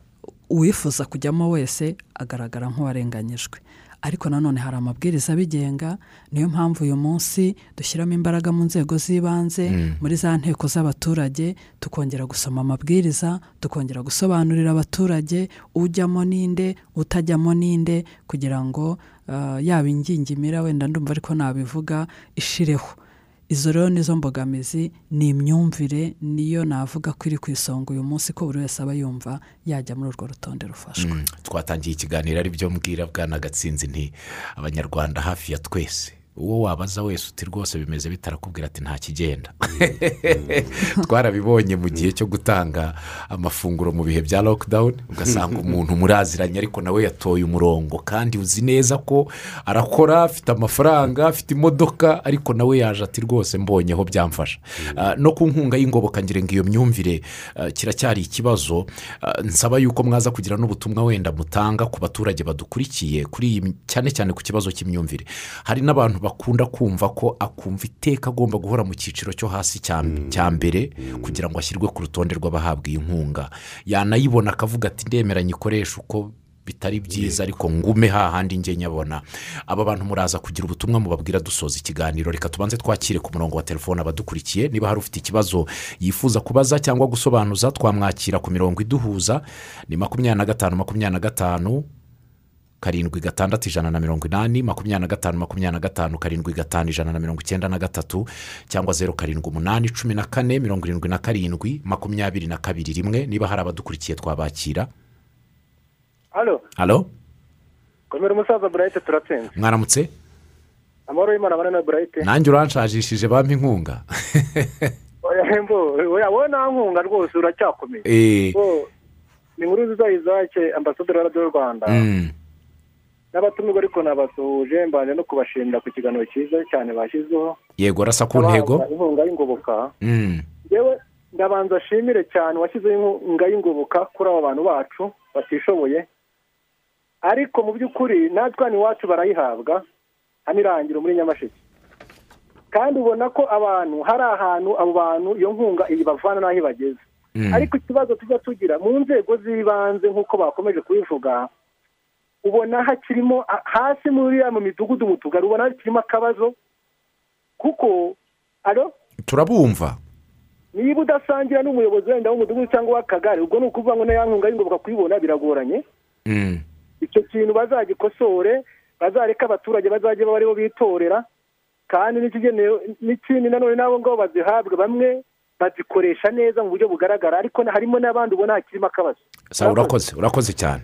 uwifuza kujyamo wese agaragara nk'uwarenganyijwe. Ariko nanone hari amabwiriza abigenga niyo mpamvu uyu munsi dushyiramo imbaraga mu nzego z'ibanze muri za nteko z'abaturage tukongera gusoma amabwiriza tukongera gusobanurira abaturage ujyamo ninde utajyamo ninde kugira ngo ah, yaba ingingimira wenda ndumva ariko nabivuga ishireho. Izo rero nizo mbogamizi ni imyumvire niyo navuga ko iri ku isonga uyu munsi ko buri wese aba yumva yajya muri urwo rutonde rufashwa twatangiye ikiganiro ari byo mbwira bwana gatsinzi nti abanyarwanda hafi ya twese. Uwo wabaza wese uti rwose bimeze bitarakubwira ati nta kigenda. Twarabibonye mu gihe cyo gutanga amafunguro mu bihe bya lockdown ugasanga umuntu muraziranye ariko nawe yatoye umurongo. Kandi uzi neza ko arakora afite amafaranga afite imodoka ariko nawe yaje ati rwose mbonyeho byamfasha. Ah, no ku nkunga y'ingoboka ngira ngo iyo myumvire ah, kiracyari ikibazo. Ah, nsaba yuko mwaza kugira n'ubutumwa wenda mutanga ku baturage badukurikiye kuri iyi cyane cyane ku kibazo cy'imyumvire. Hari n'abantu bakunda kumva ko akumva iteka agomba guhora mu cyiciro cyo hasi cya mbere kugira ngo ashyirwe ku rutonde rw'abahabwa iyi nkunga yanayibona akavuga ati ndemeranya ikoresha uko bitari byiza ariko ngume hahandi njye nyabona. Aba bantu muraza kugira ubutumwa mubabwira dusoza ikiganiro. Reka tubanze twakire ku murongo wa telefone abadukurikiye. Niba hari ufite ikibazo yifuza kubaza cyangwa gusobanuza twamwakira ku mirongo iduhuza ni makumyabiri na gatanu makumyabiri na gatanu karindwi gatandatu ijana na mirongo inani makumyabiri na gatanu makumyabiri na gatanu karindwi gatanu ijana na mirongo icyenda na gatatu cyangwa zeru karindwi umunani cumi na kane mirongo irindwi na karindwi makumyabiri na kabiri rimwe niba hari abadukurikiye twabakira. Hano halo komera umusaza burayite turatsinze. Mwaramutse? Amahoro y'imana abana na burayite nanjye uranshajishije bampa inkunga wowe nta nkunga rwose uracyakomeye. Eh, ni inkuru nziza izake ambasaderi wa radiyo rwanda. Mm, n'abatumirwa ariko nabasuhuje mbanje no kubashimira ku kiganiro cyiza cyane bashyizeho yego rasa ku ntego. Inkunga y'ingoboka. Mm, yewe ndabanza ashimire cyane washyizeho inkunga y'ingoboka kuri abo bantu bacu batishoboye. Ariko mu by'ukuri natwe hano iwacu barayihabwa hano irangira muri nyamasheke. Kandi ubona ko abantu hari ahantu abo bantu iyo nkunga ibavana n'aho ibageze. Mm, ariko ikibazo tujya tugira mu nzego z'ibanze nk'uko bakomeje kubivuga ubona hakirimo hasi muri ya mu midugudu mu tugari ubona hakirimo akabazo kuko alo turabumva. Niba udasangira n'umuyobozi wenda w'umudugudu cyangwa w'akagari ubwo ni ukuvuga ngo n'iya nkunga y'ingoboka kuyibona biragoranye. Mm, icyo kintu bazagikosore bazareka abaturage bazajya baba ari bo bitorera kandi n'ikindi nanone n'abo ngabo bazihabwa bamwe bazikoresha neza mu buryo bugaragara ariko harimo n'abandi ubona hakirimo akabazo. Urakoze urakoze cyane.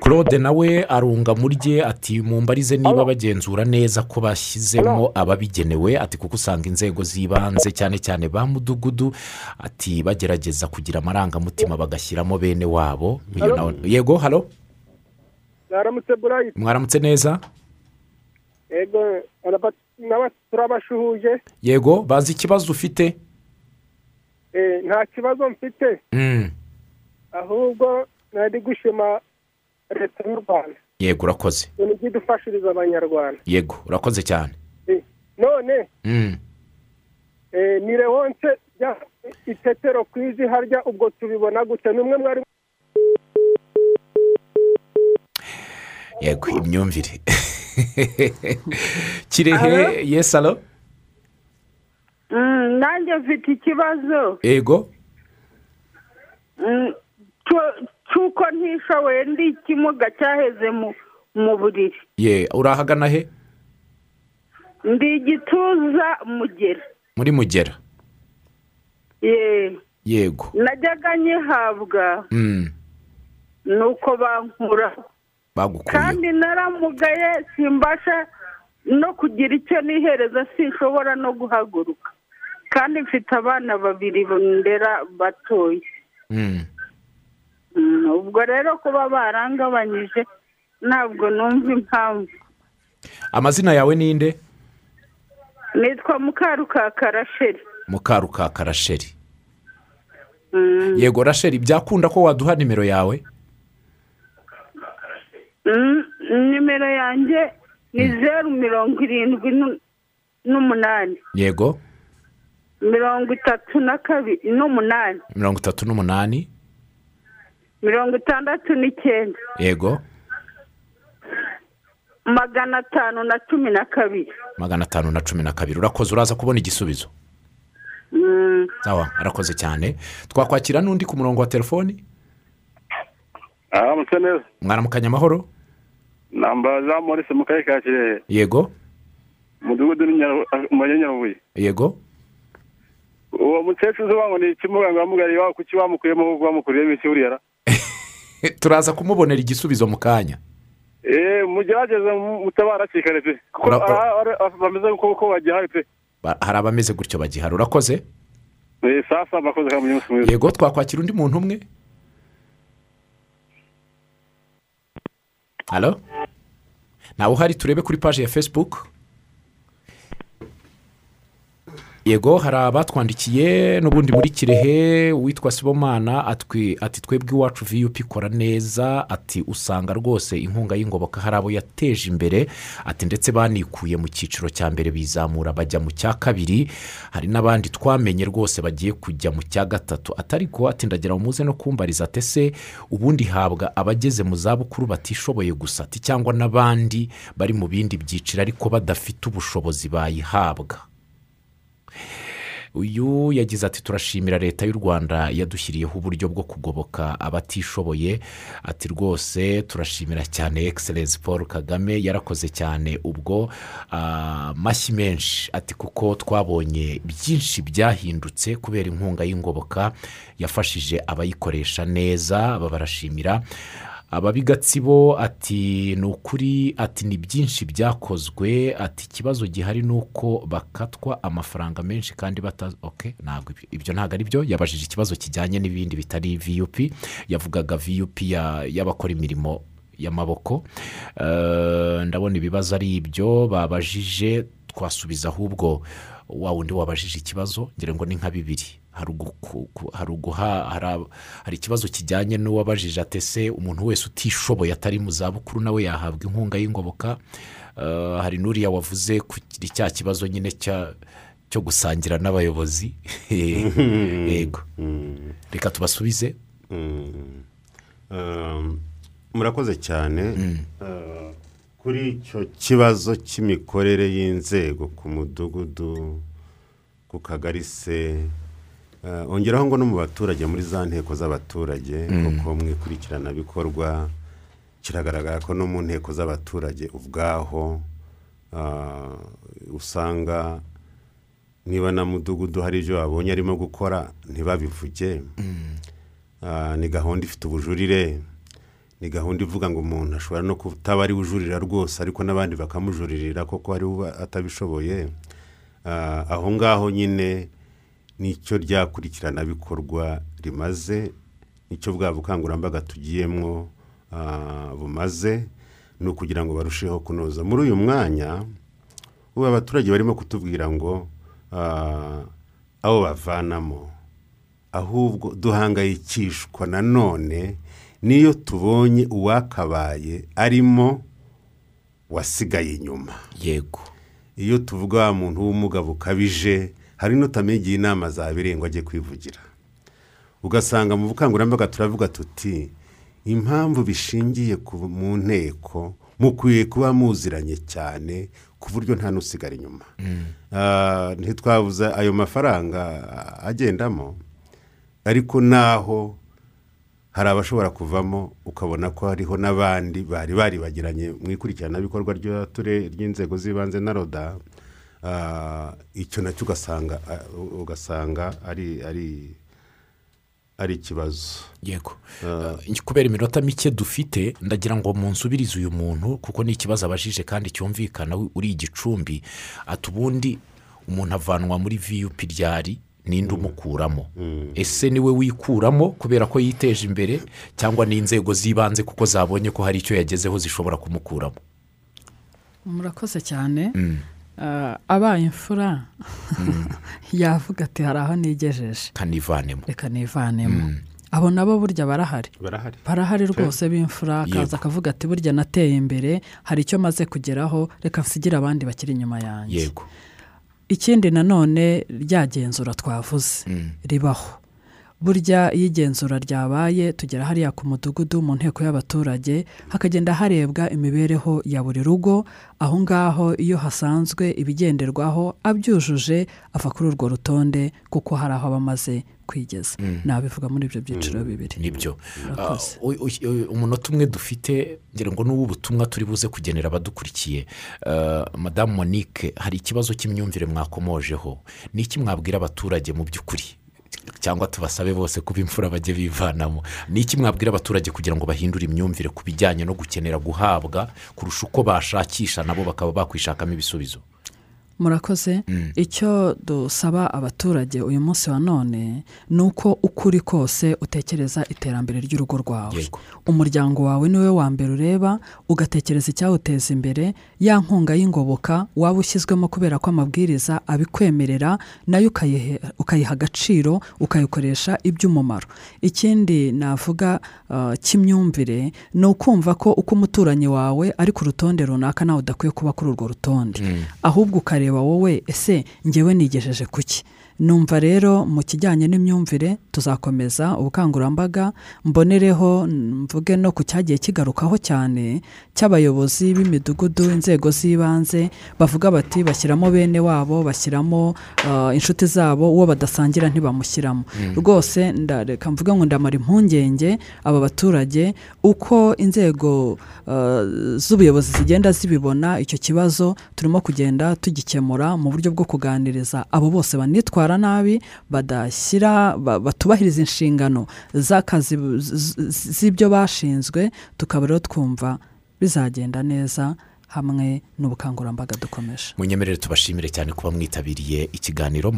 Claude nawe arunga murye ati mumbarize niba bagenzura neza ko bashyizemo ababigenewe. Ati kuko usanga inzego z'ibanze cyane cyane ba mudugudu ati bagerageza kugira amarangamutima bagashyiramo bene wabo. Yego halo? Mwaramutse burayi? Mwaramutse neza? Yego turabashuhuje? Yego bazi ikibazo ufite? Nta kibazo mfite. Mm, ahubwo nari gushima leta y'u rwanda. Yego urakoze. Ibintu by'idufashiriza abanyarwanda. Yego urakoze cyane. Eh, none? Mm, eh, ni rewonse rya itetero ku izi harya ubwo tubibona gute? Ni umwe mwari yego imyumvire. Kirehe? Yesalo Mm, nanjye mfite ikibazo. Yego? Mm, cy'uko ntishoboye ndi ikimuga cyaheze mu buriri. Ye urahagana he? Ndi igituza mugera. Muri mugera. Ye. Yego. Najyaga nyihabwa. Mm, nuko bankuraho bagukuyeho kandi naramugaye simbasha no kugira icyo nihereza sinshobora no guhaguruka. Kandi mfite abana babiri ndera batoya Mm, Mm, ubwo rero kuba barangabanyije ntabwo numva impamvu. Amazina yawe ni nde? Nitwa mukarukaka rasheri mukarukaka rasheri Mm, yego rasheri byakunda ko waduha nimero yawe? Mm, nimero yanjye ni zeru mirongo irindwi nu- n'umunani. Yego. Mirongo itatu na kabiri n'umunani. Mirongo itatu n'umunani. Mirongo itandatu n'icyenda. Yego. Magana atanu na cumi na kabiri. Magana atanu na cumi na kabiri. Urakoze uraza kubona igisubizo. Mm, sawa arakoze cyane. Twakwakira n'undi ku murongo wa telefoni? Aramutse neza mwaramukanya amahoro? Namba jean maurice mu karere ka kirehe. Yego. Umudugudu nyarubuye. Yego. Uwo mukecuru uzi wangu ni ikimuga ngo wamugariye iwabo kuki bamukuyemo kuko bamukuriyeho iki buriya? turaza kumubonera igisubizo mu kanya. Eee mugerageze mutabara hakiri kare pe. Kuko bameze nk'uko bagihaye pe. Hari abameze gutyo bagihari. Urakoze? Eee sasa mbakoze kandi umunsi mwiza yego twakwakira undi muntu umwe. Halo? Ntawe uhari turebe kuri paji ya facebook. Yego hari abatwandikiye n'ubundi muri kirehe uwitwa sibomana ati twebwe iwacu viyupi ikora neza ati usanga rwose inkunga y'ingoboka hari abo yateje imbere ati ndetse banikuye mu cyiciro cya mbere bizamura bajya mu cya kabiri hari n'abandi twamenye rwose bagiye kujya mu cya gatatu. Atari ko ati ndagira muze no kumbariza ati ese ubundi habwa abageze mu zabukuru batishoboye gusa ati cyangwa n'abandi bari mu bindi byiciro ariko badafite ubushobozi bayihabwa? Uyu yagize ati turashimira leta y'u rwanda yadushyiriyeho uburyo bwo kugoboka abatishoboye. Ati rwose turashimira cyane egiserensi paul kagame yarakoze cyane ubwo ah, amashyi menshi. Ati kuko twabonye byinshi byahindutse kubera inkunga y'ingoboka yafashije abayikoresha neza barashimira ababigatsibo ati ni ukuri ati ni byinshi byakozwe ati ikibazo gihari ni uko bakatwa amafaranga menshi kandi batazi oke ntabwo ibyo ntabwo ari byo. Yabajije ikibazo kijyanye n'ibindi bitari viyupi yavugaga viyupi ya- y'abakora imirimo y'amaboko. Eh, ndabona ibibazo ari ibyo babajije twasubiza ahubwo wa wundi wabajije ikibazo? Ngira ngo ni nka bibiri. Hari ikibazo kijyanye n'uwabajije ati ese umuntu wese utishoboye atari mu zabukuru nawe yahabwa inkunga y'ingoboka? Eh, hari n'uriya wavuze kuri cya kibazo nyine cya cyo gusangira n'abayobozi. Yego. Reka tubasubize. Um, murakoze cyane. Uh, kuri icyo kibazo cy'imikorere y'inzego ku mudugudu ku kagari se uh, ongeraho ngo no mu baturage muri za nteko z'abaturage kuko mu ikurikiranabikorwa kiragaragara ko no mu nteko z'abaturage ubwaho uh, usanga niba na mudugudu hari ibyo babonye arimo gukora ntibabivuge. Ah, ni gahunda ifite ubujurire. Ni gahunda ivuga ngo umuntu ashobora no kutaba ari ujurira rwose ariko n'abandi bakamujuririra koko ari we atabishoboye. Ah, aho ngaho nyine ni cyo ryakurikiranabikorwa rimaze ni cyo bwa bukangurambaga tugiyemo ah, bumaze ni ukugira ngo barusheho kunoza. Muri uyu mwanya ubu abaturage barimo kutubwira ngo ah, abo bavanamo ahubwo duhangayikishwa nanone n'iyo tubonye uwakabaye arimo wasigaye inyuma. Yego. Iyo tuvuga wa muntu w'ubumuga bukabije hari n'utamenya igihe inama ngo ajye kwivugira. Ugasanga mu bukangurambaga turavuga tuti impamvu bishingiye mu nteko mukwiye kuba muziranye cyane ku buryo nta n'usigara inyuma. Ah, ntitwabuze ayo mafaranga agendamo ariko naho hari abashobora kuvamo ukabona ko hariho n'abandi bari baribagiranye mu ikurikiranabikorwa ry'inzego z'ibanze na roda Ah, icyo na cyo ugasanga ah, ugasanga ari ari ari ikibazo. Yego. Eh, kubera iminota mike dufite ndagira ngo munsubirize uyu muntu kuko ni ikibazo abajije kandi cyumvikana uri igicumbi. Ati ubundi umuntu avanwa muri viyupi ryari? Ninde umukuramo. Ese ni we wikuramo kubera ko yiteje imbere cyangwa n'inzego z'ibanze kuko zabonye ko hari icyo yagezeho zishobora kumukuramo? Murakoze cyane. Ah, abaye imfura. Yavuga ati hari aho nigejeje. Kanivanemo. Reka nivanemo. Abo nabo burya barahari. Barahari. Barahari rwose b'imfura. Akaza akavuga ati burya nateye imbere. Hari icyo maze kugeraho. Reka nsigire abandi bakiri inyuma yanjye. Yego. Ikindi nanone ryagenzura twavuze ribaho. Burya iyo igenzura ryabaye tugera hariya ku mudugudu mu nteko y'abaturage hakagenda harebwa imibereho ya buri rugo aho ngaho iyo hasanzwe ibigenderwaho abyujuje ava kuri urwo rutonde kuko hari aho aba amaze kwigeza. Nabivuga muri ibyo byiciro bibiri. Nibyo. Ah, umunota umwe dufite ngira ngo n'ubu butumwa turi buze kugenera abadukurikiye. Ah, madamu monique hari ikibazo cy'imyumvire mwakomojeho. Ni iki mwabwira abaturage mu by'ukuri? Cyangwa tubasabe bose kuba imfura bajye bivanamo. Ni iki mwabwira abaturage kugira ngo bahindure imyumvire ku bijyanye no gukenera guhabwa kurusha uko bashakisha nabo bakaba bakwishakamo ibisubizo? Murakoze? Icyo dusaba abaturage uyu munsi wa none ni uko uko uri kose utekereza iterambere ry'urugo rwawe. Umuryango wawe ni we wa mbere ureba ugatekereza icyawuteza imbere ya nkunga y'ingoboka waba ushyizwemo kubera ko amabwiriza abikwemerera na yo ukayiha agaciro ukayikoresha iby'umumaro. Ikindi navuga uh, cy'imyumvire ni ukumva ko uko umuturanyi wawe ari ku rutonde runaka nawe udakwiye kuba kuri urwo rutonde. Ahubwo ukareba wowe ese ngewe nigejeje kuki? Numva rero mu kijyanye n'imyumvire tuzakomeza ubukangurambaga mbonereho mvuge no ku cyagiye kigarukaho cyane cy'abayobozi b'imidugudu inzego z'ibanze bavuga bati bashyiramo bene wabo bashyiramo uh, inshuti zabo uwo badasangira ntibamushyiramo. Rwose ndareka mvuga ngo ndamara impungenge aba baturage uko inzego uh, z'ubuyobozi zigenda zibibona icyo kibazo turimo kugenda tugikemura mu buryo bwo kuganiriza abo bose banitwara nabi badashyira ba- batubahiriza inshingano z'akazi z'ibyo bashinzwe tukaba rero twumva bizagenda neza hamwe n'ubukangurambaga dukomeje. Munyemerere tubashimire cyane kuba mwitabiriye ikiganiro.